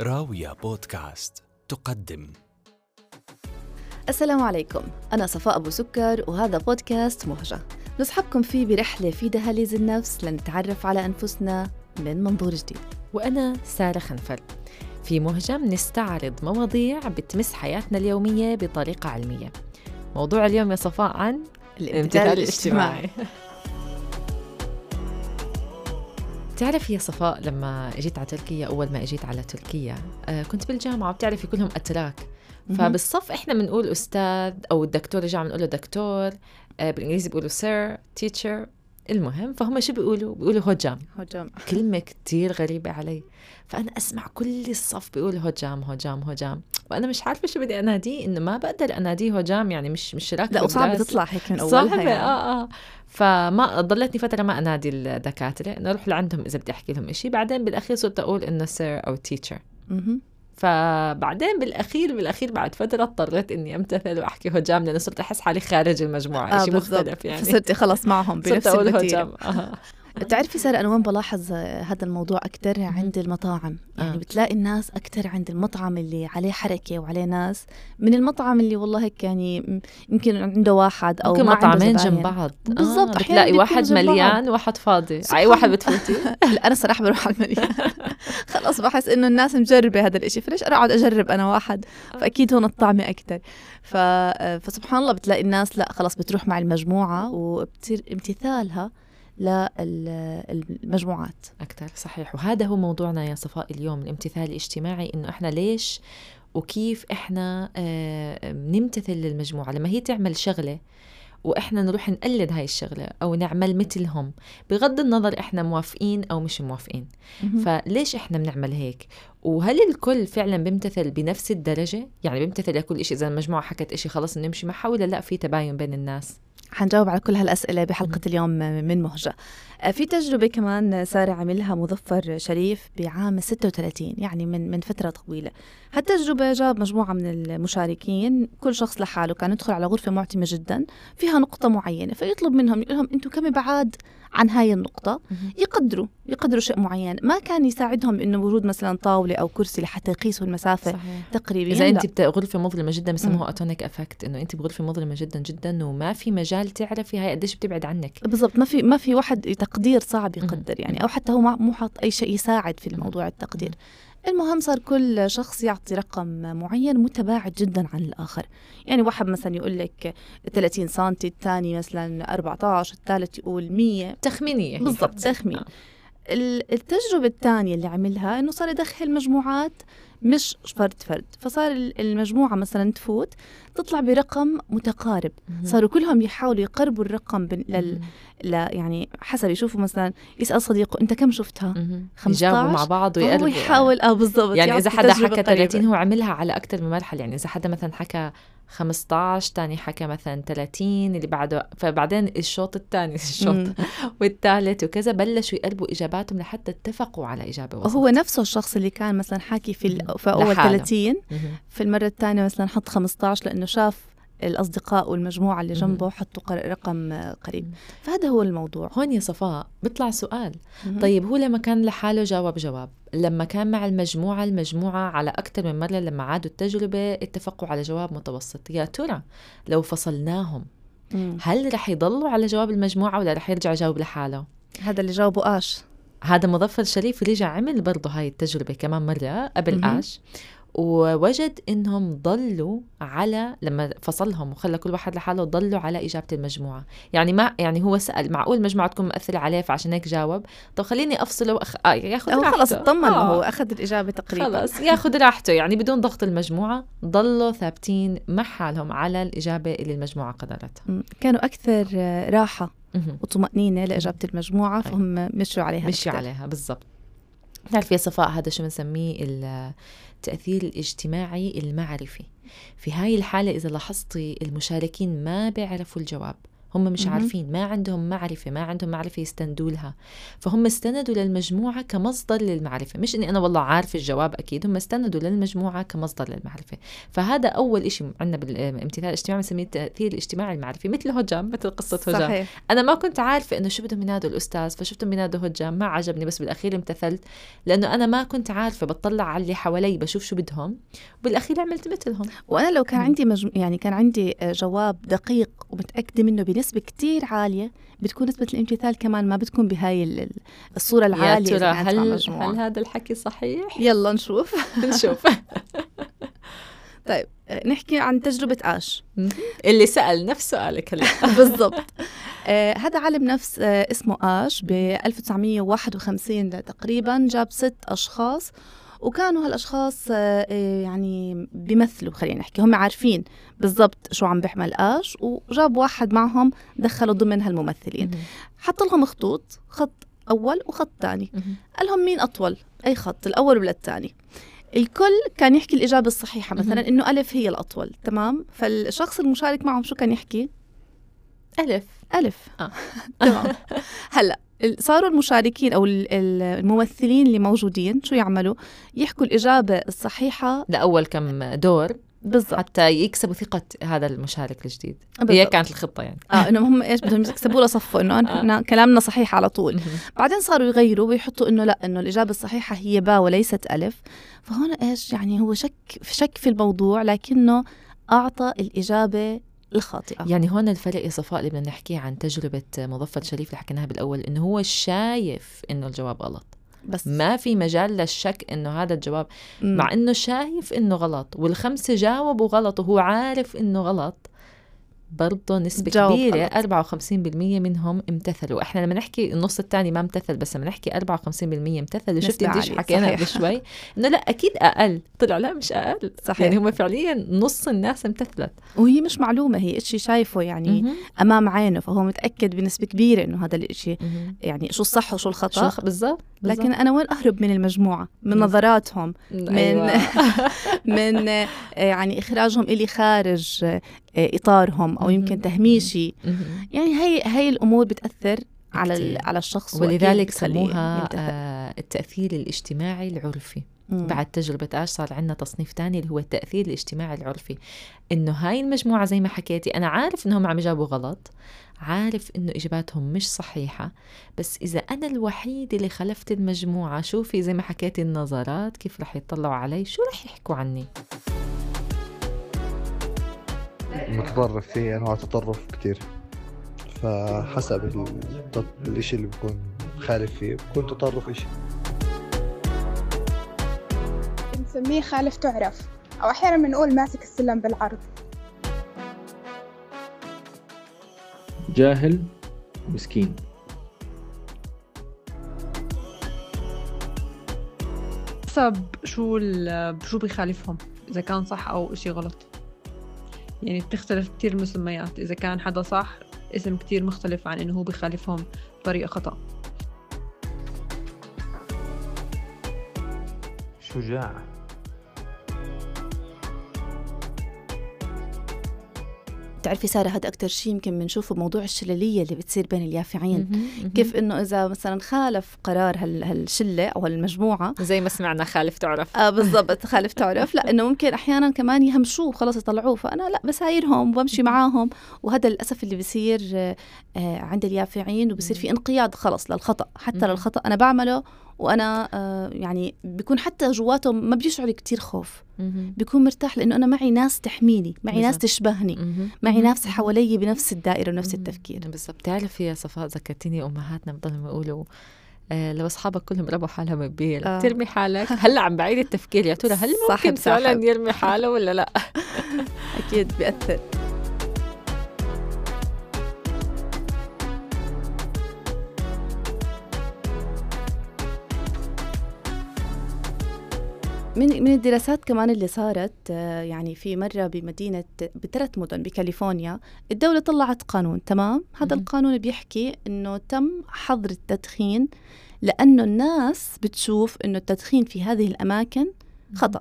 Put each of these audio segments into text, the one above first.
راوية بودكاست تقدم. السلام عليكم. أنا صفاء أبو سكر وهذا بودكاست مهجة. نصحبكم فيه برحلة في دهاليز النفس لنتعرف على أنفسنا من منظور جديد. وأنا سارة خنفل. في مهجة نستعرض مواضيع بتمس حياتنا اليومية بطريقة علمية. موضوع اليوم يا صفاء عن الامتثال الاجتماعي. بتعرفي يا صفاء لما إجيت على تركيا أول ما إجيت على تركيا آه كنت بالجامعة وبتعرفي كلهم أتراك. فبالصف إحنا بنقول أستاذ أو الدكتور رجع بنقول له دكتور آه بالإنجليزي بيقولوا sir teacher المهم فهم شو بيقولوا؟ بيقولوا hocam. hocam. كلمة كتير غريبة علي. فأنا أسمع كل الصف بيقول hocam hocam hocam. وأنا مش عارفة شو بدي أناديه إنه ما بقدر أناديه hocam يعني مش مش راكبة لا وصعب. تطلع هيك من أولها صعبة يعني. آه آه. فما ضلتني فترة ما أنادي الدكاترة. إنه أروح لعندهم إذا بدي أحكي لهم إشي. بعدين بالأخير صرت أقول إنه سير أو تيتشر. فبعدين بالأخير بالأخير بعد فترة اضطريت إني أمتثل وأحكي هجام لأنه صرت أحس حالي خارج المجموعة آه بالضبط. مختلف يعني فصرتي خلص معهم صرت بنفس أقول الوتيرة هجام آه. بتعرفي سارة أنا وين بلاحظ هذا الموضوع أكثر عند المطاعم. يعني آه. بتلاقي الناس أكثر عند المطعم اللي عليه حركة وعليه ناس. من المطعم اللي والله هيك يعني يمكن عنده واحد أو ممكن مطعمين. جنب بعض. بالضبط، آه بتلاقي واحد. مليان وواحد فاضي. على أي واحد بتفوتي؟ لا أنا صراحة بروح على المليان. خلاص بحس إنه الناس مجربة هذا الإشي. فليش أنا أقعد أجرب أنا واحد؟ فأكيد هون الطعمة أكثر ف... فسبحان الله بتلاقي الناس لا خلاص بتروح مع المجموعة وبتصير امتثالها للمجموعات. أكثر صحيح. وهذا هو موضوعنا يا صفاء اليوم الامتثال الاجتماعي إنه إحنا ليش وكيف إحنا آه، نمتثل للمجموعة. لما هي تعمل شغلة وإحنا نروح نقلد هاي الشغلة أو نعمل مثلهم بغض النظر إحنا موافقين أو مش موافقين. فليش إحنا بنعمل هيك؟ وهل الكل فعلا بيمتثل بنفس الدرجة؟ يعني بيمتثل لكل إشي إذا المجموعة حكت إشي خلص نمشي معها ولا لأ في تباين بين الناس؟ حنجاوب على كل هالأسئلة بحلقة اليوم من مهجة. آه، في تجربة كمان سارة عملها مظفر شريف بعام 36 يعني من من فترة طويلة. هالتجربة جاب مجموعة من المشاركين كل شخص لحاله كان يدخل على غرفة معتمة جدا فيها نقطة معينة فيطلب منهم يقول لهم أنتم كم بعاد عن هاي النقطة يقدروا يقدروا شيء معين. ما كان يساعدهم إنه وجود مثلا طاولة أو كرسي لحتى يقيسوا المسافة صحيح. تقريبا. اذا لا. انت بغرفه مظلمة جدا. بسموها autokinetic effect إنه انت بغرفه مظلمة جدا جدا وما في مجال تعرفي هاي قديش بتبعد عنك. بالضبط. ما في ما في واحد تقدير صعب. يقدر يعني أو حتى هو مو حاط أي شيء يساعد في الموضوع التقدير. المهم صار كل شخص يعطي رقم معين متباعد جدا عن الآخر يعني واحد مثلا يقول لك 30 سم الثاني مثلا 14 الثالث يقول 100 تخمينية هي. بالضبط تخمين آه. ال- التجربة الثانية اللي عملها إنه صار يدخل مجموعات مش فرد فرد فصار ال- المجموعة مثلا تفوت تطلع برقم متقارب. صاروا كلهم يحاولوا يقربوا الرقم بن- لل... لا يعني حسب يشوفوا مثلا يسأل صديقه أنت كم شفتها؟ مهم. 15 يجاوبوا مع بعض ويقربوا يحاول آه بالضبط يعني إذا حدا حكى قريبة. 30 هو عملها على أكثر من مرحله يعني إذا حدا مثلا حكى 15 تاني حكى مثلا 30 اللي بعده فبعدين الشوط الثاني الشوط. والثالث وكذا بلشوا يقربوا إجاباتهم لحتى اتفقوا على إجابة وسط وهو نفسه الشخص اللي كان مثلا حاكي في, في لحاله. 30 مهم. في المرة الثانية مثلا حط 15 لأنه شاف الأصدقاء والمجموعة اللي. جنبه حطوا رقم آه، قريب. فهذا هو الموضوع هون يا صفاء بيطلع سؤال. طيب هو لما كان لحاله جاوب جواب لما كان مع المجموعة المجموعة على أكثر من مرة لما عادوا التجربة اتفقوا على جواب متوسط يا ترى لو فصلناهم. هل رح يضلوا على جواب المجموعة ولا رح يرجع يجاوب لحاله هذا اللي جاوبه آش هذا مظفر شريف رجع عمل برضه هاي التجربة كمان مرة قبل. آش ووجد إنهم ضلوا على لما فصلهم وخلى كل واحد لحاله ضلوا على إجابة المجموعة يعني ما يعني هو سأل معقول المجموعه تكون مأثره عليه فعشان هيك جاوب طب خليني أفصله وأخ... آه ياخذ راحته خلص اطمن آه. هو أخذ الإجابة تقريبا خلص ياخذ راحته يعني بدون ضغط المجموعة ضلوا ثابتين مع حالهم على الإجابة اللي المجموعة قررتها مم. كانوا أكثر آه، راحة مهم. وطمأنينة لإجابة المجموعة أي. فهم مشوا عليها أكتر. عليها بالضبط بتعرفي يا صفاء هذا شو بنسميه التأثير الاجتماعي المعرفي. في هاي الحالة إذا لاحظتي المشاركين ما بيعرفوا الجواب. هم مش مهم. عارفين ما عندهم معرفة ما عندهم معرفة يستندوا لها. فهم استندوا للمجموعة كمصدر للمعرفة. مش إني أنا والله عارف الجواب أكيد هم استندوا للمجموعة كمصدر للمعرفة. فهذا أول إشي عندنا بالامتثال الاجتماعي بنسميه التأثير الاجتماعي المعرفي مثل هجام مثل قصة هجام. صحيح. أنا ما كنت عارفة إنه شو بدهم ينادوا الأستاذ فشفتهم بينادوا هجام ما عجبني بس بالأخير امتثلت. لأنه أنا ما كنت عارفة بطلع على اللي حوالي بشوف شو بدهم. وبالاخير عملت مثلهم. وأنا لو كان مم. عندي مجم... يعني كان عندي آه، جواب دقيق ومتأكدة منه بنسبة كتير عالية بتكون نسبة الامتثال كمان ما بتكون بهاي ال- ال- الصورة يا العالية ترى كانت مع هل. هل هذا الحكي صحيح؟ يلا نشوف. نشوف. طيب نحكي عن تجربة آش. اللي سأل نفس سؤالك هلا. بالضبط. آه هذا عالم نفس آه اسمه آش ب 1951 تقريبا جاب ست أشخاص وكانوا هالأشخاص آه آه، يعني بيمثلوا خلينا نحكي. هم عارفين بالضبط شو عم بيحمل آش وجاب واحد معهم دخلوا ضمن هالممثلين. حط لهم خطوط خط أول وخط ثاني قال لهم مين أطول أي خط الأول ولا الثاني الكل كان يحكي الإجابة الصحيحة. مثلا. إنه ألف هي الأطول تمام؟ فالشخص المشارك معهم شو كان يحكي؟ ألف. ألف. آه. تمام. هلأ ال- صاروا المشاركين أو ال- ال- الممثلين اللي موجودين شو يعملوا؟ يحكوا الإجابة الصحيحة. لأول كم دور. بالضبط. حتى يكسبوا ثقة هذا المشارك الجديد. هي بالضبط. كانت الخطة يعني. آه إنه هم إيش بدهم يكسبوا له صفه إنه أنا كلامنا صحيح على طول. بعدين صاروا يغيروا ويحطوا إنه لا إنه الإجابة الصحيحة هي باء وليست ألف. فهون إيش يعني هو شك شك في الموضوع لكنه أعطى الإجابة الخاطئة. يعني هون الفرق يا صفاء اللي بدنا نحكيه عن تجربة مظفر شريف اللي حكيناها بالأول إنه هو شايف إنه الجواب غلط. بس ما في مجال للشك إنه هذا الجواب. مم. مع إنه شايف إنه غلط والخمسة جاوبوا غلط وهو عارف إنه غلط. برضه نسبة كبيرة غلط. 54% منهم امتثلوا إحنا لما نحكي النص الثاني ما امتثل بس لما نحكي 54% امتثلوا شفت نسبة انت إيش عالية، حكينا. قبل شوي إنه لا أكيد أقل طلع لا مش أقل صحيح. يعني هم فعليا نص الناس امتثلت وهي مش معلومة هي شيء شايفه يعني مهم. أمام عينه فهو متأكد بنسبة كبيرة إنه هذا الشيء. يعني شو الصح وشو شو الخطا الخ- بالضبط لكن أنا وين أهرب من المجموعة من مم. نظراتهم. من أيوة. من يعني إخراجهم إلي خارج إطارهم أو. يمكن تهميشي. يعني هي هي الأمور بتأثر على. على الشخص ولذلك سموها. آه، التأثير الاجتماعي العرفي مم. بعد تجربة آش صار عندنا تصنيف تاني اللي هو التأثير الاجتماعي العرفي إنه هاي المجموعة زي ما حكيتي أنا عارف إنهم عم يجاوبوا غلط عارف إنه إجاباتهم مش صحيحة بس إذا أنا الوحيد اللي خلفت المجموعة شوفي زي ما حكيتي النظرات كيف رح يطلعوا علي شو رح يحكوا عني متطرف في انواع تطرف كتير. فحسب ال- الإشي اللي بكون خالف فيه بكون تطرف إشي. بنسميه خالف تعرف أو أحيانا بنقول ماسك السلم بالعرض. جاهل مسكين. حسب شو ال- شو بيخالفهم إذا كان صح أو إشي غلط. يعني بتختلف كتير المسميات إذا كان حدا صح اسم كتير مختلف عن إنه هو بيخالفهم بطريقة خطأ. شجاع. بتعرفي سارة هذا أكثر شيء يمكن بنشوفه موضوع الشلليه اللي بتصير بين اليافعين. كيف إنه إذا مثلا خالف قرار هال هالشلة أو هالمجموعة. زي ما سمعنا خالف تعرف. آه بالضبط خالف تعرف. لا إنه ممكن أحيانا كمان يهمشوه خلص يطلعوه. فأنا لا بسايرهم وبمشي معاهم. وهذا للأسف اللي بيصير آه، عند اليافعين وبصير في انقياد خلص للخطأ. حتى. للخطأ أنا بعمله وأنا آه، يعني بيكون حتى جواته ما بيشعر كتير خوف. بيكون مرتاح لأنه أنا معي ناس تحميني معي ناس بالضبط. تشبهني. معي. ناس حوالي بنفس الدائرة ونفس. التفكير بالضبط تعرفي يا صفاء ذكرتيني أمهاتنا بضلهم يقولوا آه لو أصحابك كلهم رموا حالهم ببيل آه. ترمي حالك هلأ عم بعيد التفكير يا ترى هل ممكن فعلا. يرمي حاله ولا لا أكيد بيأثر من من الدراسات كمان اللي صارت آه، يعني في مرة بمدينة بثلاث مدن بكاليفورنيا الدولة طلعت قانون تمام هذا. القانون بيحكي إنه تم حظر التدخين لأنه الناس بتشوف إنه التدخين في هذه الأماكن خطأ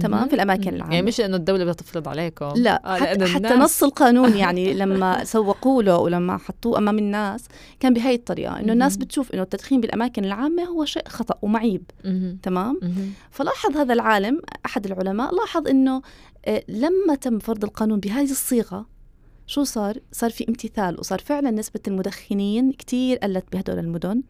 تمام في الأماكن. العامة يعني مش إنه الدولة بدها تفرض عليكم لا آه، حتى, حتى نص القانون يعني لما سوقوا له ولما حطوه أمام الناس كان بهي الطريقة إنه الناس. بتشوف إنه التدخين بالأماكن العامة هو شيء خطأ ومعيب. تمام. فلاحظ هذا العالم أحد العلماء لاحظ إنه آه، لما تم فرض القانون بهذه الصيغة شو صار؟ صار في امتثال وصار فعلا نسبة المدخنين كتير قلت بهدول المدن.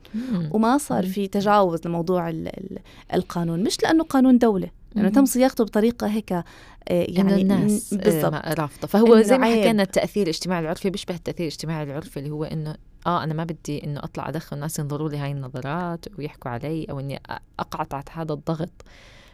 وما صار. في تجاوز لموضوع ال- ال- القانون مش لأنه قانون دولة لأنه مم. تم صياغته بطريقة هيك آه، يعني الناس بالضبط رافضة فهو زي ما. حكينا التأثير الاجتماعي العرفي بيشبه التأثير الاجتماعي العرفي اللي هو إنه آه أنا ما بدي إنه أطلع ادخن الناس ينظروا لي هاي النظرات ويحكوا علي أو إني اقع تحت هذا الضغط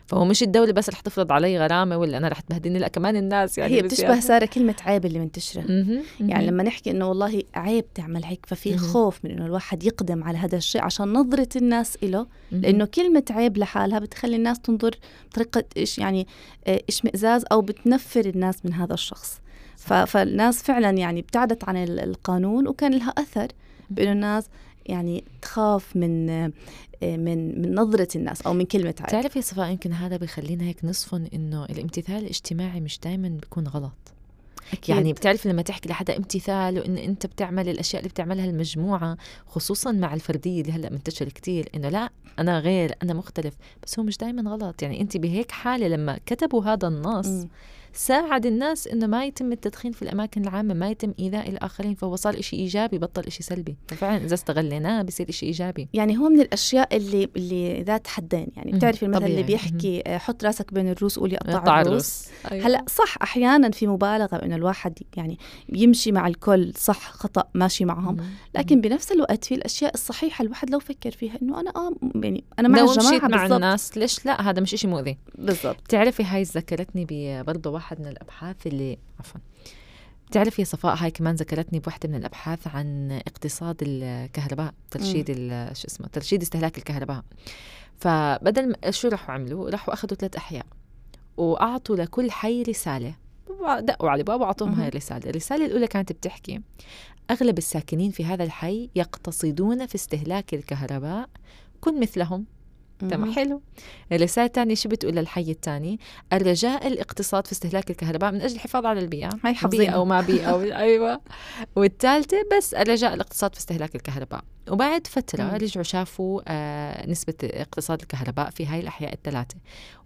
فهو مش الدولة بس رح تفرض علي غرامة ولا أنا رح تبهدلني لا كمان الناس يعني هي بتشبه. سارة كلمة عيب اللي منتشرة مهم. يعني. لما نحكي إنه والله عيب تعمل هيك ففي. خوف من إنه الواحد يقدم على هذا الشيء عشان نظرة الناس له. لأنه كلمة عيب لحالها بتخلي الناس تنظر بطريقة إيش يعني آه، إشمئزاز أو بتنفر الناس من هذا الشخص فالناس فعلا يعني ابتعدت عن ال- القانون وكان لها أثر بإنه الناس يعني تخاف من آه، من من نظرة الناس أو من كلمة عيب تعرف يا صفاء يمكن هذا بخلينا هيك نصفن إنه الامتثال الاجتماعي مش دائما بيكون غلط أكيد. يعني بتعرف لما تحكي لحدا امتثال وإن أنت بتعمل الأشياء اللي بتعملها المجموعة خصوصا مع الفردية اللي هلأ منتشر كتير إنه لا أنا غير أنا مختلف بس هو مش دائما غلط يعني أنت بهيك حالة لما كتبوا هذا النص مم. ساعد الناس إنه ما يتم التدخين في الأماكن العامة ما يتم إيذاء الآخرين. فهو صار إشي إيجابي بطل إشي سلبي. ففعلا إذا استغليناه بصير إشي إيجابي. يعني هو من الأشياء اللي اللي ذات حدين. يعني. بتعرفي المثل اللي. بيحكي آه، حط راسك بين الروس قول يقطع قطع الروس. الروس. هلأ صح أحيانا في مبالغة إنه الواحد يعني يمشي مع الكل صح خطأ ماشي معهم. لكن بنفس الوقت في الأشياء الصحيحة الواحد لو فكر فيها إنه أنا آه يعني أنا مع الجماعة مع الناس ليش لا؟ هذا مش إشي مؤذي. بالضبط. بتعرفي هاي ذكرتني برضه واحد من الأبحاث اللي عفوا. بتعرفي يا صفاء هاي كمان ذكرتني بوحدة من الأبحاث عن اقتصاد الكهرباء ترشيد شو اسمه ترشيد استهلاك الكهرباء. فبدل ما شو راحوا عملوا؟ راحوا أخذوا ثلاث أحياء وأعطوا لكل حي رسالة. دقوا على باب وأعطوهم مهم. هاي الرسالة. الرسالة الأولى كانت بتحكي أغلب الساكنين في هذا الحي يقتصدون في استهلاك الكهرباء كن مثلهم. تمام. حلو. الرسالة الثانية شو بتقول للحي الثاني الرجاء الاقتصاد في استهلاك الكهرباء من أجل الحفاظ على البيئة. حافظينها. بيئة أو ما بيئة أو أيوة. والثالثة بس الرجاء الاقتصاد في استهلاك الكهرباء. وبعد فترة مم. رجعوا شافوا آه نسبة اقتصاد الكهرباء في هاي الأحياء الثلاثة.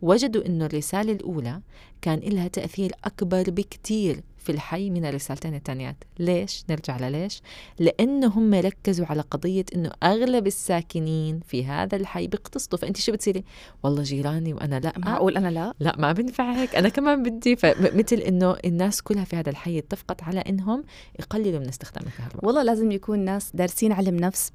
وجدوا إنه الرسالة الأولى كان لها تأثير أكبر بكتير في الحي من الرسالتين الثانيات ليش؟ نرجع لليش؟ لأنه هم ركزوا على قضية إنه أغلب الساكنين في هذا الحي بيقتصدوا فأنت شو بتصيري؟ والله جيراني وأنا لا معقول أنا لا لا ما بنفع هيك أنا كمان بدي فمثل إنه الناس كلها في هذا الحي اتفقت على إنهم يقللوا من استخدام الكهرباء والله لازم يكون ناس دارسين علم نفس.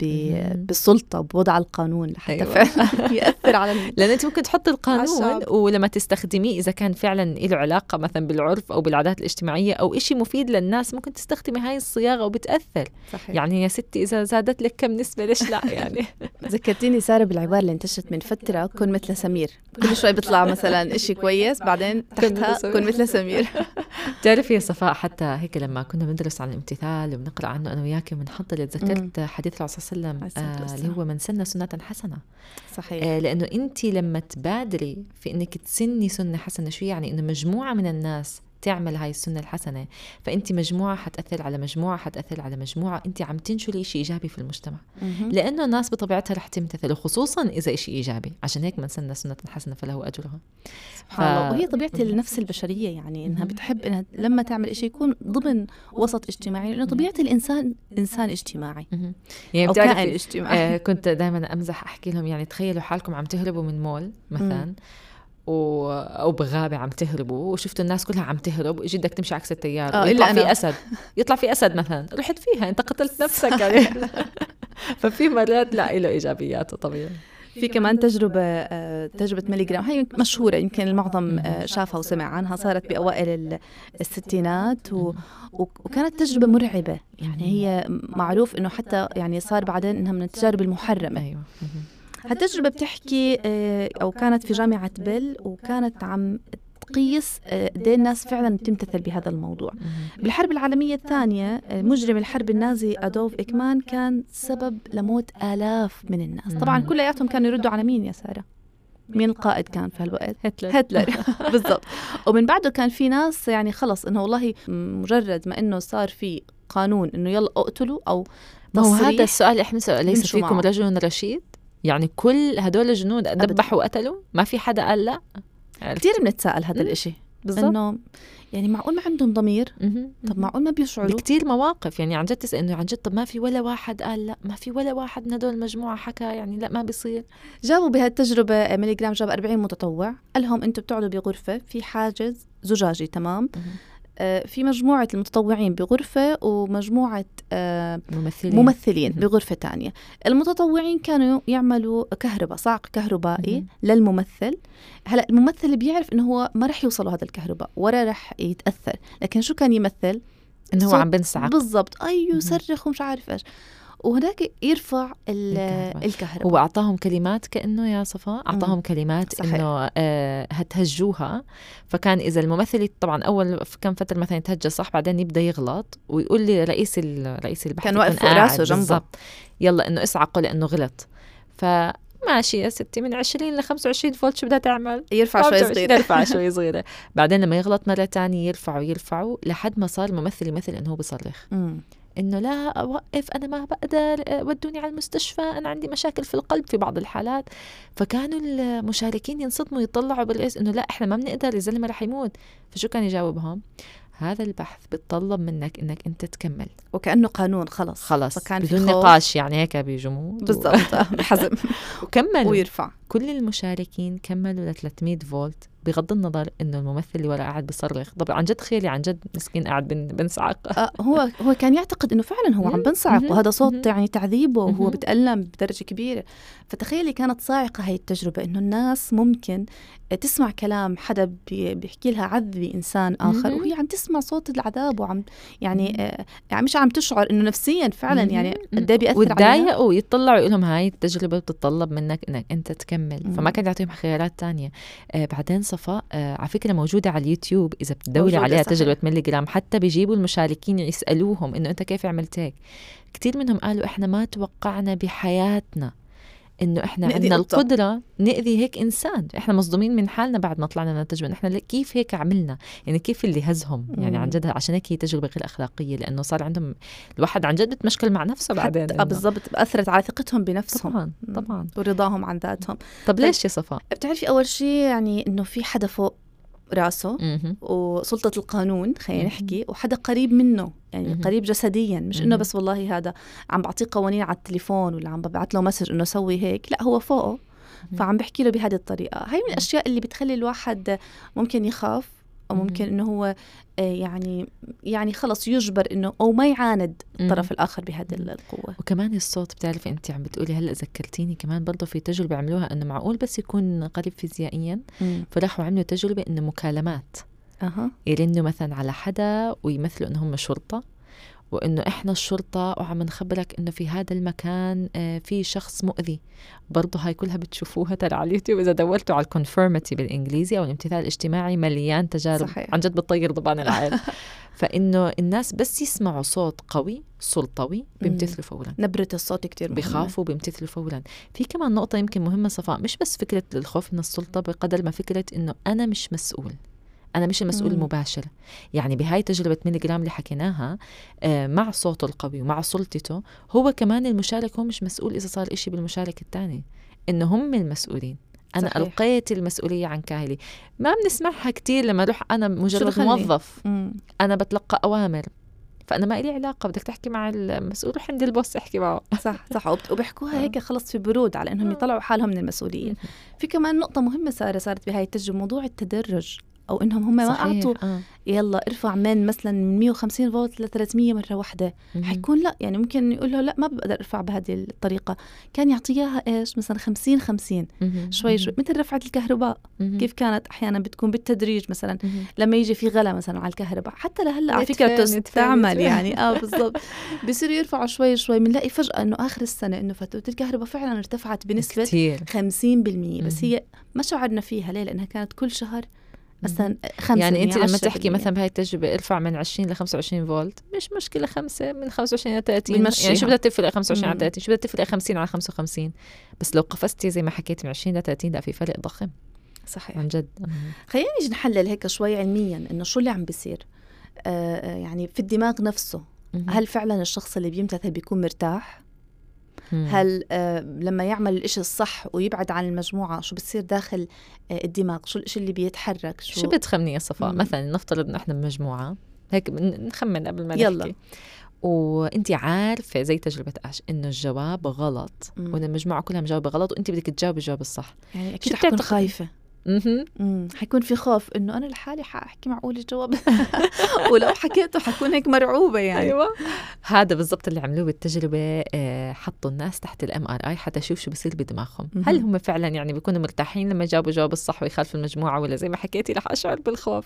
بالسلطه بوضع القانون لحتى أيوة. فعلا يأثر على لأن أنت ممكن تحط القانون. ولما تستخدميه إذا كان فعلا له علاقة مثلا بالعرف أو بالعادات الاجتماعية أو إشي مفيد للناس ممكن تستخدمي هاي الصياغة وبتأثر. صحيح. يعني يا ستي إذا زادت لك كم نسبة ليش لا؟ يعني. ذكرتيني سارة بالعبارة اللي انتشرت من فترة كن مثل سمير. كل شوي بيطلع مثلا إشي كويس بعدين تحتها. كن مثل سمير. بتعرفي يا صفاء حتى هيك لما كنا بندرس عن الامتثال وبنقرأ عنه أنا وياك بنحضر تذكرت حديث الرسول صلى الله عليه وسلم آه. اللي هو من سن سنة حسنة. صحيح. آه، لأنه انت لما تبادري في إنك تسني سنة حسنة شو يعني إنه مجموعة من الناس تعمل هاي السنة الحسنة. فانت مجموعة حتأثر على مجموعة حتأثر على مجموعة. انت عم تنشري شيء إيجابي في المجتمع. لأنه الناس بطبيعتها رح تمتثل وخصوصا إذا شيء إيجابي. عشان هيك من سن سنة حسنة فله أجرها. سبحان الله. ف- وهي طبيعة النفس البشرية يعني إنها. بتحب إنها لما تعمل إشي يكون ضمن وسط اجتماعي. لأنه طبيعة الإنسان إنسان اجتماعي. يعني أو كائن اجتماعي. آه كنت دائما أمزح أحكي لهم يعني تخيلوا حالكم عم تهربوا من مول مثلا. و... أو بغابة عم تهربوا وشفتوا الناس كلها عم تهرب بدك تمشي عكس التيار آه، يطلع في. أسد. يطلع في أسد مثلا. رحت فيها أنت قتلت نفسك يعني. ففي مرات لا له ايجابياته طبيعي في كمان تجربة آه، تجربة ميلي جرام. هي مشهورة يمكن المعظم آه، شافها وسمع عنها. صارت بأوائل ال- الستينات و... وكانت تجربة مرعبة. يعني هي معروف إنه حتى يعني صار بعدين إنها من التجارب المحرمة. مهم. هالتجربة بتحكي آه، أو كانت في جامعة بيل وكانت عم تقيس آه، قد إيه الناس فعلا بتمتثل بهذا الموضوع. بالحرب العالمية الثانية آه، مجرم الحرب النازي أدولف إكمان كان سبب لموت آلاف من الناس. طبعا. كلياتهم كانوا يردوا على مين يا سارة؟ مين القائد كان في هالوقت؟ هتلر. هتلر. بالضبط. ومن بعده كان في ناس يعني خلص إنه والله مجرد ما إنه صار في قانون إنه يلا اقتلوا أو ما هو هذا السؤال اللي إحنا ليس فيكم. رجل رشيد؟ يعني كل هدول الجنود. ذبحوا وقتلوا؟ ما في حدا قال لا. كثير بنتساءل هذا مم. الإشي. بالضبط. إنه يعني معقول ما عندهم ضمير. طب معقول ما بيشعروا؟ بكتير مواقف. يعني عن جد تسأل إنه عن جد طب ما في ولا واحد قال لا. ما في ولا واحد من هدول المجموعه حكى يعني لا ما بيصير. جابوا بهالتجربة ميلي جرام جاب 40 متطوع. قال لهم أنتم بتقعدوا بغرفة في حاجز زجاجي تمام. آه في مجموعة المتطوعين بغرفة ومجموعة آه ممثلين. ممثلين. بغرفة تانية. المتطوعين كانوا يعملوا كهرباء صعق كهربائي. للممثل. هلا الممثل بيعرف إنه هو ما رح يوصله هذا الكهرباء ولا رح يتأثر. لكن شو كان يمثل؟ إنه هو عم بنسعق بالضبط. اي مهم. يصرخ ومش عارف إيش. وهناك يرفع ال- الكهرباء. الكهرباء. هو أعطاهم كلمات كأنه يا صفاء أعطاهم كلمات صحيح. إنه آه هتهجوها. فكان إذا الممثل طبعا أول كم فترة مثلا يتهجى صح بعدين يبدأ يغلط ويقول لي رئيس رئيس البحث كان واقف راسه جنبه. يلا إنه اسعقوا لأنه غلط. فماشي يا ستي من 20 ل 25 فولت شو بدها تعمل؟ يرفع شوي 25 صغير يرفع شوي صغيرة. بعدين لما يغلط مرة تانية يرفعوا يرفعوا لحد ما صار الممثل يمثل إنه هو بيصرخ. إنه لا أوقف أنا ما بقدر أه، ودوني على المستشفى أنا عندي مشاكل في القلب في بعض الحالات. فكانوا المشاركين ينصدموا يطلعوا بالرئيس إنه لا إحنا ما بنقدر الزلمة رح يموت. فشو كان يجاوبهم؟ هذا البحث بتطلب منك إنك أنت تكمل. وكأنه قانون خلص. خلص فكان بدون. نقاش يعني هيك بجمود بالضبط آه، بحزم. وكملوا. ويرفع. كل المشاركين كملوا ل 300 فولت. بغض النظر إنه الممثل اللي ورا قاعد بيصرخ طب عن جد تخيلي عن جد مسكين قاعد بن- بنصعق آه هو هو كان يعتقد إنه فعلا هو عم بنصعق وهذا صوت. يعني تعذيبه وهو مهم. بتألم بدرجة كبيرة فتخيلي كانت صاعقة هاي التجربة إنه الناس ممكن تسمع كلام حدا بي- بيحكي لها عذبي انسان آخر. وهي عم تسمع صوت العذاب وعم يعني آه يعني مش عم تشعر إنه نفسيا فعلا يعني. قد إيه بيأثر وتضايقوا ويطلعوا يقول لهم هاي التجربة بتتطلب منك إنك أنت تكمل. فما كان يعطيهم خيارات تانية آه بعدين صفاء آه على فكرة موجودة على اليوتيوب إذا بتدوري عليها صحيح. تجربه ملي جرام. حتى بيجيبوا المشاركين يسألوهم إنه أنت كيف عملت هيك كثير منهم قالوا إحنا ما توقعنا بحياتنا. إنه إحنا عندنا. القدرة نأذي هيك إنسان إحنا مصدومين من حالنا بعد ما طلعنا من التجربه إحنا كيف هيك عملنا يعني كيف اللي هزهم يعني مم. عن جد عشان هيك هي تجربة غير أخلاقية لأنه صار عندهم الواحد عن جد بتمشكل مع نفسه بعدين. بالضبط اثرت على ثقتهم بنفسهم طبعا. طبعا ورضاهم عن ذاتهم طب ليش يا صفاء؟ بتعرفي أول شيء يعني إنه في حدا فوق راسه. وسلطة القانون خلينا. نحكي وحدا قريب منه يعني. قريب جسديا مش إنه. بس والله هذا عم بعطيه قوانين على التليفون ولا عم ببعث له مسج إنه سوي هيك لا هو فوقه فعم بحكي له بهذه الطريقة هاي من الأشياء اللي بتخلي الواحد ممكن يخاف أو مهم. ممكن إنه هو آه، يعني يعني خلص يجبر إنه أو ما يعاند الطرف مهم. الآخر بهذه القوة. وكمان الصوت بتعرفي أنت عم بتقولي هلأ ذكرتيني كمان برضه في تجربة عملوها إنه معقول بس يكون قريب فيزيائيا فراحوا عملوا تجربة إنه مكالمات. أها. يرنوا مثلا على حدا ويمثلوا انه هم شرطة. وإنه إحنا الشرطة وعم نخبرك إنه في هذا المكان آه، في شخص مؤذي. برضه هاي كلها بتشوفوها ترى على اليوتيوب. إذا دورتوا على الكونفيرمتي بالإنجليزي أو الامتثال الاجتماعي مليان تجارب. صحيح. عن جد بتطير ضبان العين. فإنه الناس بس يسمعوا صوت قوي سلطوي بيمتثلوا فورا. نبرة الصوت كتير مهمة. بخافوا بيمتثلوا فورا. في كمان نقطة يمكن مهمة صفاء مش بس فكرة الخوف من السلطة بقدر ما فكرة إنه أنا مش مسؤول. أنا مش المسؤول مم. المباشر يعني بهاي تجربة ميلي جرام اللي حكيناها آه، مع صوته القوي ومع سلطته هو كمان المشارك هو مش مسؤول إذا صار إشي بالمشارك الثاني إنه هم المسؤولين أنا صحيح. ألقيت المسؤولية عن كاهلي ما بنسمعها كتير لما أروح أنا مجرد؟ موظف مم. أنا بتلقى أوامر فأنا ما إلي علاقة بدك تحكي مع المسؤول روح عند البوس احكي معه صح صح وبيحكوها آه. هيك خلص في برود على إنهم آه. يطلعوا حالهم من المسؤولية في كمان نقطة مهمة سارة صارت بهاي التجربة موضوع التدرج أو إنهم هم ما. أعطوا آه. يلا ارفع من مثلا من 150 فولت ل 300 مرة واحدة. حيكون لا يعني ممكن يقول له لا ما بقدر أرفع بهذه الطريقة كان يعطيها إيش مثلا 50 50 مهم. شوي شوي مثل رفعة الكهرباء. كيف كانت أحيانا بتكون بالتدريج مثلا. لما يجي في غلا مثلا على الكهرباء حتى لهلأ على فكرة تستعمل. يعني آه بالضبط بصيروا يرفعوا شوي شوي بنلاقي فجأة إنه آخر السنة إنه فاتوره الكهرباء فعلا ارتفعت بنسبة كتير 50% بس. هي ما شعرنا فيها ليه لأنها كانت كل شهر مثلا خمسة يعني انت لما تحكي مثلا بهاي التجربة ارفع من 20 ل 25 فولت مش مشكلة خمسة من 25 ل 30 بنمشيها. يعني شو بدها تفرق 25 على مم. 30 شو بدها تفرق 50 على 55 بس لو قفزتي زي ما حكيتي من 20 ل 30 لا في فرق ضخم. صحيح. عن جد. خلينا نيجي نحلل هيك شوي علميا إنه شو اللي عم بيصير. آه آه، يعني في الدماغ نفسه. هل فعلا الشخص اللي بيمتثل بيكون مرتاح؟ مم. هل آه لما يعمل الإشي الصح ويبعد عن المجموعة شو بتصير داخل آه الدماغ شو الإشي اللي بيتحرك شو, شو بتخمني يا صفاء. مثلا نفترض إنه إحنا بمجموعة هيك نخمن قبل ما يلا. نحكي وانت عارفة زي تجربة أش إنه الجواب غلط. وإن المجموعة كلها مجاوبة غلط وانت بدك تجاوبي الجواب الصح يعني أكيد شو حكون بتعتقدي؟ مم. حيكون في خوف إنه أنا لحالي حأحكي معقول الجواب. ولو حكيته حكون هيك مرعوبة يعني. أيوه. هذا بالضبط اللي عملوه بالتجربة آه، حطوا الناس تحت ال MRI حتى يشوف شو بصير بدماغهم. هل هم فعلا يعني بيكونوا مرتاحين لما يجاوبوا الجواب الصح ويخالفوا المجموعة ولا زي ما حكيتي رح أشعر بالخوف؟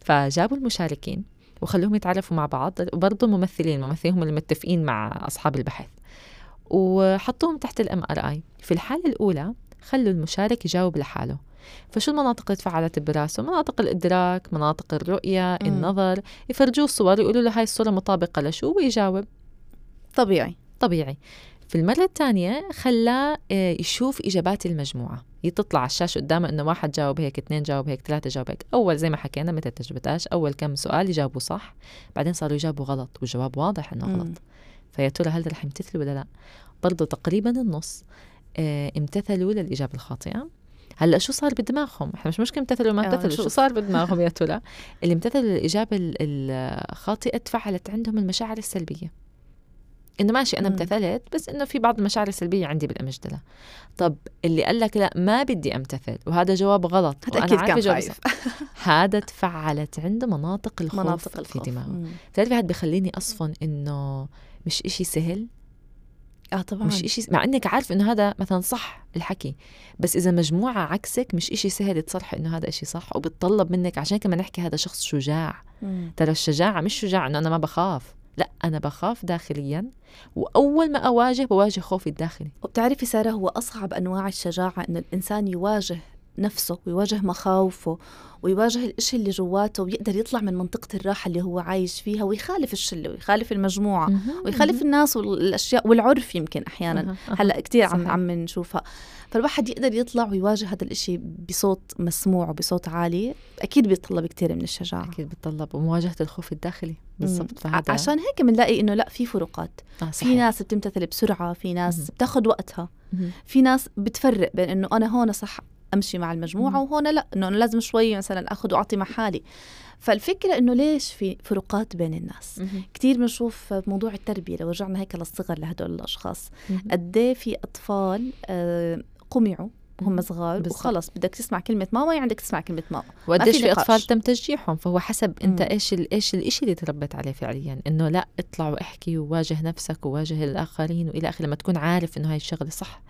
فجابوا المشاركين وخلوهم يتعرفوا مع بعض وبرضه الممثلين الممثلين هم اللي متفقين مع أصحاب البحث. وحطوهم تحت ال MRI في الحالة الأولى خلوا المشارك يجاوب لحاله. فشو المناطق اللي تفعلت براسه؟ مناطق الإدراك مناطق الرؤية مم. النظر. يفرجوه صور يقولوا له هاي الصورة مطابقة لشو؟ ويجاوب. طبيعي. طبيعي. في المرة الثانية خلاه آه، يشوف إجابات المجموعة. تطلع على الشاشة قدامه إنه واحد جاوب هيك اثنين جاوب هيك ثلاثة جاوب هيك. أول زي ما حكينا مثل تجربتاش أول كم سؤال يجاوبوا صح. بعدين صاروا يجاوبوا غلط والجواب واضح إنه. غلط. فيا ترى هل رح يمتثلوا ولا لا؟ برضه تقريبا النص آه، امتثلوا للإجابة الخاطئة. هلأ شو صار بدماغهم؟ إحنا مش مشكلة امتثلوا ما آه، امتثلوا شو. صار بدماغهم يا ترى؟ اللي امتثلوا للاجابه ال- الخاطئة تفعلت عندهم المشاعر السلبية إنه ماشي أنا. امتثلت بس إنه في بعض المشاعر السلبية عندي بالأمجدلة طب اللي قال لك لأ ما بدي امتثل وهذا جواب غلط هذا أكيد كان خايف. هذا تفعلت عنده مناطق الخوف مناطق في الخوف دماغه مم. بتعرفي هذا بخليني أصفن إنه مش إشي سهل آه طبعا. مش إشي مع إنك عارف إنه هذا مثلا صح الحكي بس إذا مجموعة عكسك مش إشي سهل تصرحي إنه هذا إشي صح وبتطلب منك عشان كمان نحكي هذا شخص شجاع. ترى الشجاعة مش شجاع إنه أنا ما بخاف لا أنا بخاف داخليا وأول ما أواجه بواجه خوفي الداخلي. وبتعرفي سارة هو أصعب أنواع الشجاعة إنه الإنسان يواجه نفسه ويواجه مخاوفه ويواجه الإشي اللي جواته ويقدر يطلع من منطقة الراحة اللي هو عايش فيها ويخالف الشلة ويخالف المجموعة ويخالف الناس والأشياء والعرف يمكن أحيانا. هلأ كتير عم. عم نشوفها فالواحد يقدر يطلع ويواجه هذا الإشي بصوت مسموع وبصوت عالي أكيد بيتطلب كتير من الشجاعة أكيد بتطلب ومواجهة الخوف الداخلي بالضبط. فهذا عشان هيك بنلاقي إنه لأ في فروقات آه في ناس بتمتثل بسرعة في ناس مهم. بتاخد وقتها. في ناس بتفرق بين إنه أنا هون صح أمشي مع المجموعة. وهون لا إنه أنا لازم شوي مثلا أخذ وأعطي مع حالي فالفكرة إنه ليش في فروقات بين الناس. كثير بنشوف موضوع التربية لو رجعنا هيك للصغر لهدول الأشخاص مهم. قد إيه في أطفال آه، قمعوا مهم. صغار. وخلص بدك تسمع كلمة ماما يعني بدك تسمع كلمة ماما وقديش في. أطفال تم تشجيعهم فهو حسب أنت مم. إيش ال- إيش الشيء اللي تربيت عليه فعليا إنه لا اطلع واحكي وواجه نفسك وواجه الآخرين وإلى آخره لما تكون عارف إنه هاي الشغلة صح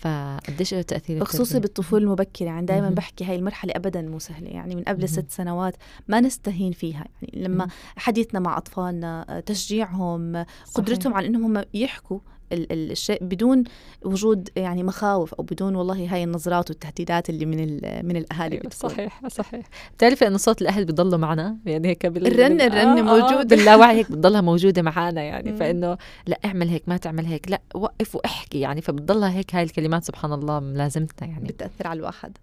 فقديش له تأثير التربية. بالطفوله المبكره يعني دائما. بحكي هاي المرحلة ابدا مو سهلة يعني من قبل. ست سنوات ما نستهين فيها يعني لما. حديثنا مع أطفالنا آه، تشجيعهم صحيح. قدرتهم على إنهم هم يحكوا الشيء بدون وجود يعني مخاوف أو بدون والله هاي النظرات والتهديدات اللي من ال- من الأهالي أيوة بتكون. صحيح صحيح بتعرفي إنه صوت الأهل بضله معنا يعني هيك بال... الرن- الرن موجودة. باللاوعي هيك بتضلها موجودة معنا يعني. فإنه لا اعمل هيك ما تعمل هيك لا وقف واحكي يعني فبتضلها هيك هاي الكلمات سبحان الله ملازمتنا يعني بتأثر على الواحد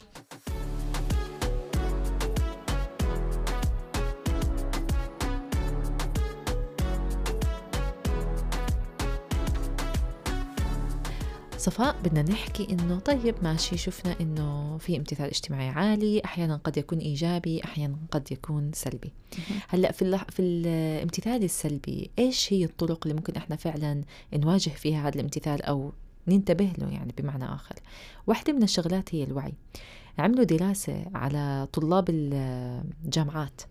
صفاء بدنا نحكي إنه طيب ماشي شفنا إنه في امتثال اجتماعي عالي أحيانا قد يكون إيجابي أحيانا قد يكون سلبي. هلأ في اللح... في الامتثال السلبي إيش هي الطرق اللي ممكن إحنا فعلا نواجه فيها هذا الامتثال أو ننتبه له يعني بمعنى آخر؟ واحدة من الشغلات هي الوعي. عملوا دراسة على طلاب الجامعات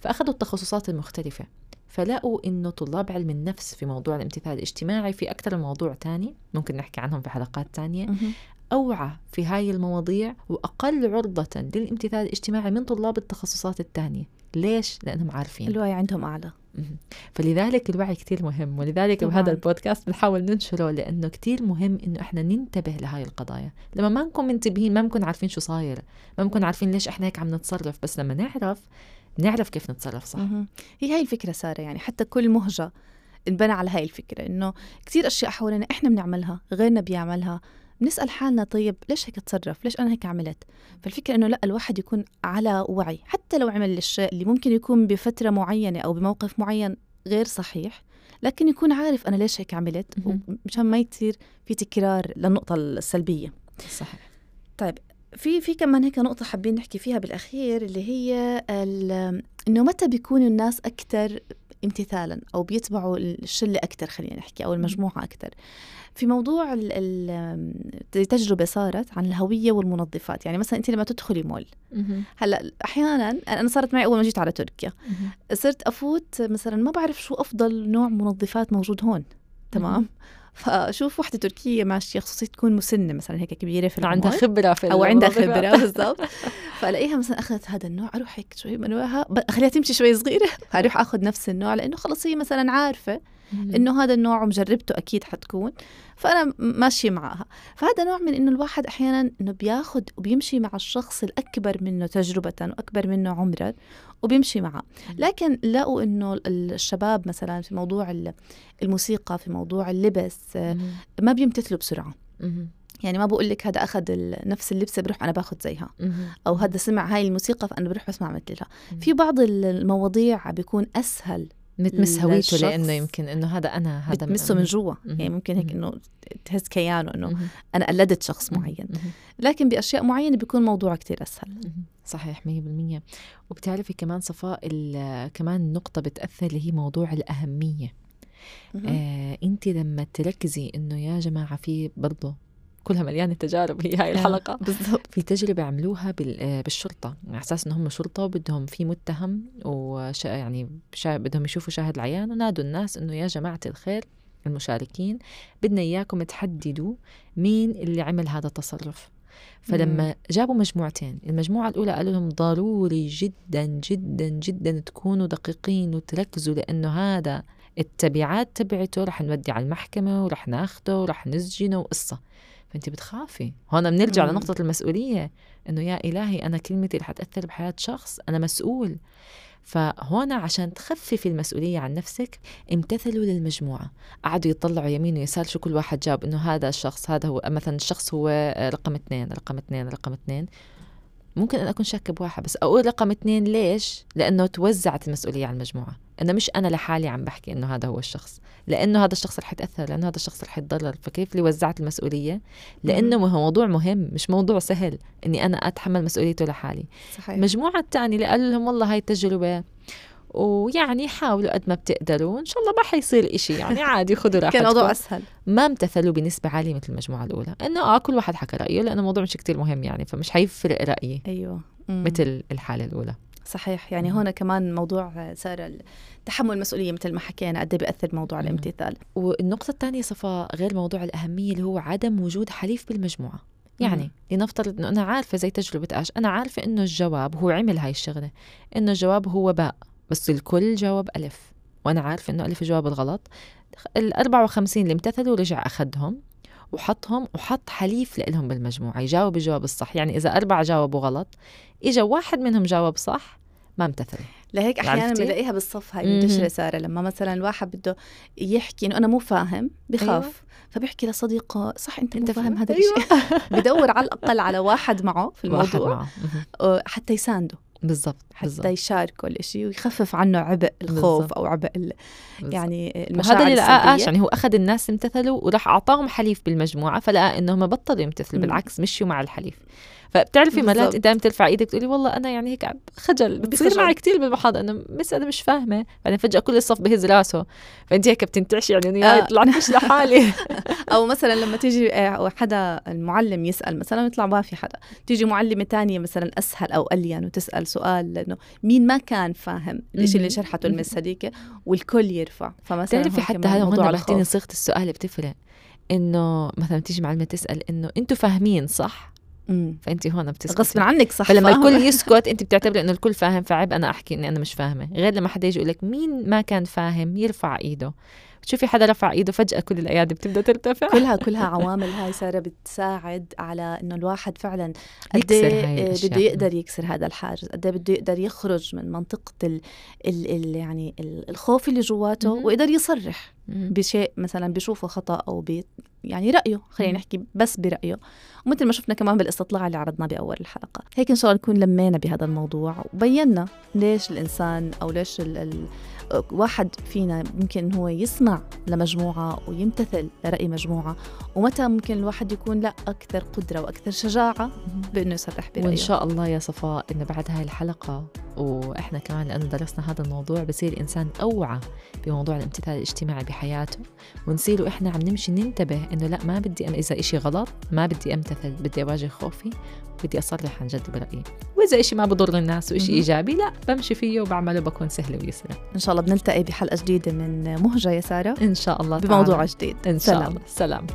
فأخذوا التخصصات المختلفة. فلقوا إنه طلاب علم النفس في موضوع الامتثال الاجتماعي في أكثر من موضوع تاني ممكن نحكي عنهم في حلقات تانية. أوعى في هاي المواضيع وأقل عرضة للامتثال الاجتماعي من طلاب التخصصات التانية ليش؟ لأنهم عارفين الوعي عندهم أعلى مهم. فلذلك الوعي كتير مهم ولذلك طبعاً. بهذا البودكاست بنحاول ننشره لأنه كتير مهم إنه إحنا ننتبه لهاي القضايا لما ما نكون منتبهين ما نكون عارفين شو صاير ما نكون عارفين ليش إحنا هيك عم نتصرف بس لما نعرف نعرف كيف نتصرف صح؟ مهم. هي هاي الفكرة سارة يعني حتى كل مهجة انبنى على هاي الفكرة إنه كتير أشياء حوالينا إحنا بنعملها غيرنا بيعملها بنسأل حالنا طيب ليش هيك أتصرف؟ ليش أنا هيك عملت؟ فالفكرة إنه لا الواحد يكون على وعي حتى لو عمل الشيء اللي ممكن يكون بفترة معينة أو بموقف معين غير صحيح لكن يكون عارف أنا ليش هيك عملت. مشان ما يصير في تكرار للنقطة السلبية. صحيح. في في كمان هيك نقطة حابين نحكي فيها بالأخير اللي هي ال- إنه متى بيكونوا الناس أكثر امتثالا أو بيتبعوا الشلة أكثر خلينا نحكي أو المجموعة أكثر في موضوع ال- ال- تجربة صارت عن الهوية والمنظفات يعني مثلا أنت لما تدخلي مول. هلأ أحيانا أنا صارت معي أول ما جيت على تركيا. صرت أفوت مثلا ما بعرف شو أفضل نوع منظفات موجود هون تمام. فشوف وحدة تركية ماشية خصوصي تكون مسنة مثلا هيك كبيرة في عندها العمر. خبرة في أو عندها. خبرة بالضبط فألاقيها مثلا أخذت هذا النوع أروح هيك شوي منوعها اخليها تمشي شوي صغيرة أروح أخذ نفس النوع لأنه خلص هي مثلا عارفة. إنه هذا النوع ومجربته أكيد حتكون فأنا ماشيه معها فهذا نوع من إنه الواحد أحيانا إنه بياخذ وبيمشي مع الشخص الأكبر منه تجربة وأكبر منه عمرا وبيمشي معه لكن لقوا إنه ال- الشباب مثلا في موضوع ال- الموسيقى في موضوع اللبس. ما بيمتثلوا بسرعة. يعني ما بقول لك هذا أخذ نفس اللبسه بروح أنا باخذ زيها. أو هذا سمع هاي الموسيقى فأنا بروح بسمع مثلها. في بعض ال- المواضيع بيكون أسهل بتمس هويته لأنه يمكن إنه هذا أنا هذا بتمسه من جوا. يعني ممكن هيك. إنه تهز كيانه إنه. أنا قلدت شخص معين. لكن بأشياء معينة بيكون الموضوع كتير أسهل. صحيح 100% وبتعرفي كمان صفاء كمان نقطة بتأثر اللي هي موضوع الأهمية آه انت لما تركزي إنه يا جماعة في برضه كلها مليانة تجارب هي هاي الحلقة. بالضبط. في تجربة عملوها آه، بالشرطة على أساس إنه هم شرطة وبدهم في متهم وش يعني شا بدهم يشوفوا شاهد العيان ونادوا الناس إنه يا جماعة الخير المشاركين بدنا إياكم تحددوا مين اللي عمل هذا التصرف. فلما جابوا مجموعتين المجموعة الأولى قالوا لهم ضروري جدا جدا جدا تكونوا دقيقين وتركزوا لأنه هذا التبعات تبعته رح نودي على المحكمة ورح ناخده ورح نسجنه وقصة. فأنت بتخافي. هون بنرجع مم. لنقطة المسؤولية إنه يا إلهي أنا كلمتي رح تأثر بحياة شخص أنا مسؤول. فهون عشان تخففي المسؤولية عن نفسك امتثلوا للمجموعة. قعدوا يطلعوا يمين ويسار شو كل واحد جاب إنه هذا الشخص هذا هو مثلا الشخص هو رقم اثنين رقم اثنين رقم اثنين. ممكن أنا أكون شاكة بواحد بس أقول رقم اثنين ليش؟ لأنه توزعت المسؤولية على المجموعة. إنه مش أنا لحالي عم بحكي إنه هذا هو الشخص. لأنه هذا الشخص رح يتأثر لأنه هذا الشخص رح يتضرر. فكيف اللي وزعت المسؤولية؟ لأنه هو موضوع مهم مش موضوع سهل إني أنا أتحمل مسؤوليته لحالي. صحيح. المجموعة الثانية اللي قالوا لهم والله هاي التجربة ويعني حاولوا قد ما بتقدروا ان شاء الله ما حيصير إشي. يعني عادي خذوا راحتكم. كان موضوع أسهل. ما امتثلوا بنسبة عالية مثل المجموعة الأولى. إنه آه كل واحد حكى رأيه لأنه الموضوع مش كتير مهم يعني فمش حيفرق رأيي أيوه. مم. مثل الحالة الأولى. صحيح. يعني مم. هون كمان موضوع صار تحمل المسؤولية مثل ما حكينا قد إيه بيأثر موضوع مم. الامتثال. والنقطة الثانية صفاء غير موضوع الأهمية اللي هو عدم وجود حليف بالمجموعة. يعني لنفترض إنه أنا عارفة زي تجربة آش أنا عارفة إنه الجواب هو عمل هاي الشغلة إنه الجواب هو باء. بس الكل جاوب ألف وأنا عارفة إنه ألف الجواب الغلط ال 54 اللي امتثلوا رجع اخذهم وحطهم وحط حليف لهم بالمجموعة يجاوب الجواب الصح يعني إذا أربعة جاوبوا غلط إجا واحد منهم جاوب صح ما امتثلوا لهيك أحيانا عرفتي؟ بنلاقيها بالصف هاي. منتشره ساره لما مثلا الواحد بده يحكي إنه أنا مو فاهم بخاف أيوة. فبيحكي لصديقه صح أنت, أنت مو فاهم؟ هذا أيوة. الشيء بدور على الأقل على واحد معه في الموضوع معه. حتى يسانده بالضبط حتى بالضبط يشاركه الشيء ويخفف عنه عبء الخوف بالضبط. أو عبء ال-. يعني المشاعر وهذا اللي لقاه. اش يعني هو أخذ الناس امتثلوا وراح أعطاهم حليف بالمجموعة فلقى إنهم بطلوا يمتثلوا. بالعكس مشوا مع الحليف فبتعرفي مرات عم ترفع إيدك تقولي والله أنا يعني هيك خجل بتصير. معي كثير بالمحاضرة انه مس أنا مش فاهمة بعدين فجأة كل الصف بهز راسه فانت هيك بتنتعشي يعني انه آه. طلعت مش لحالي أو مثلا لما تيجي آه، حدا المعلم يسأل مثلا يطلع ما في حدا تيجي معلمة تانية مثلا أسهل أو ألين وتسأل سؤال لأنه مين ما كان فاهم الشيء اللي. شرحته المس هذيك والكل يرفع فمثلا بتعرفي حتى هذا موضوع هون بعتيني. صيغة السؤال بتفرق إنه مثلا تيجي معلمة تسأل إنه أنتم فاهمين صح. فانت هون بتسكتي غصب عنك صح فلما فاهمة. الكل يسكت انت بتعتبري إنه الكل فاهم فعيب أنا أحكي إني أنا مش فاهمة غير لما حدا يجي يقول لك مين ما كان فاهم يرفع إيده بتشوفي حدا رفع إيده فجأة كل الأيادي بتبدأ ترتفع كلها كلها عوامل هاي سارة بتساعد على إنه الواحد فعلا قد يكسر إيه. بده يقدر يكسر هذا الحاجز قد إيه بده يقدر يخرج من منطقة ال ال ال يعني ال- الخوف اللي جواته. ويقدر يصرح. بشيء مثلا بيشوفه خطأ أو بي يعني رأيه خلينا. نحكي بس برأيه ومثل ما شفنا كمان بالاستطلاع اللي عرضناه بأول الحلقة هيك إن شاء الله نكون لمينا بهذا الموضوع وبينا ليش الإنسان أو ليش ال ال واحد فينا ممكن هو يسمع لمجموعة ويمتثل لرأي مجموعة ومتى ممكن الواحد يكون لا أكثر قدرة وأكثر شجاعة بأنه يصرح برأيه؟ وإن شاء الله يا صفاء انه بعد هاي الحلقة وإحنا كمان لأنه درسنا هذا الموضوع بصير الانسان أوعى بموضوع الامتثال الاجتماعي بحياته ونصير وإحنا عم نمشي ننتبه إنه لا ما بدي أم إذا إشي غلط ما بدي أمتثل بدي أواجه خوفي بدي أصرح عن جد برأيي. وإذا إشي ما بضر الناس وإشي مهم. إيجابي لا بمشي فيه وبعمله بكون سهله ويسرى. إن شاء الله بنلتقي بحلقة جديدة من مهجة يا سارة. إن شاء الله بموضوع تعالى. جديد. إن شاء سلام. الله. سلام.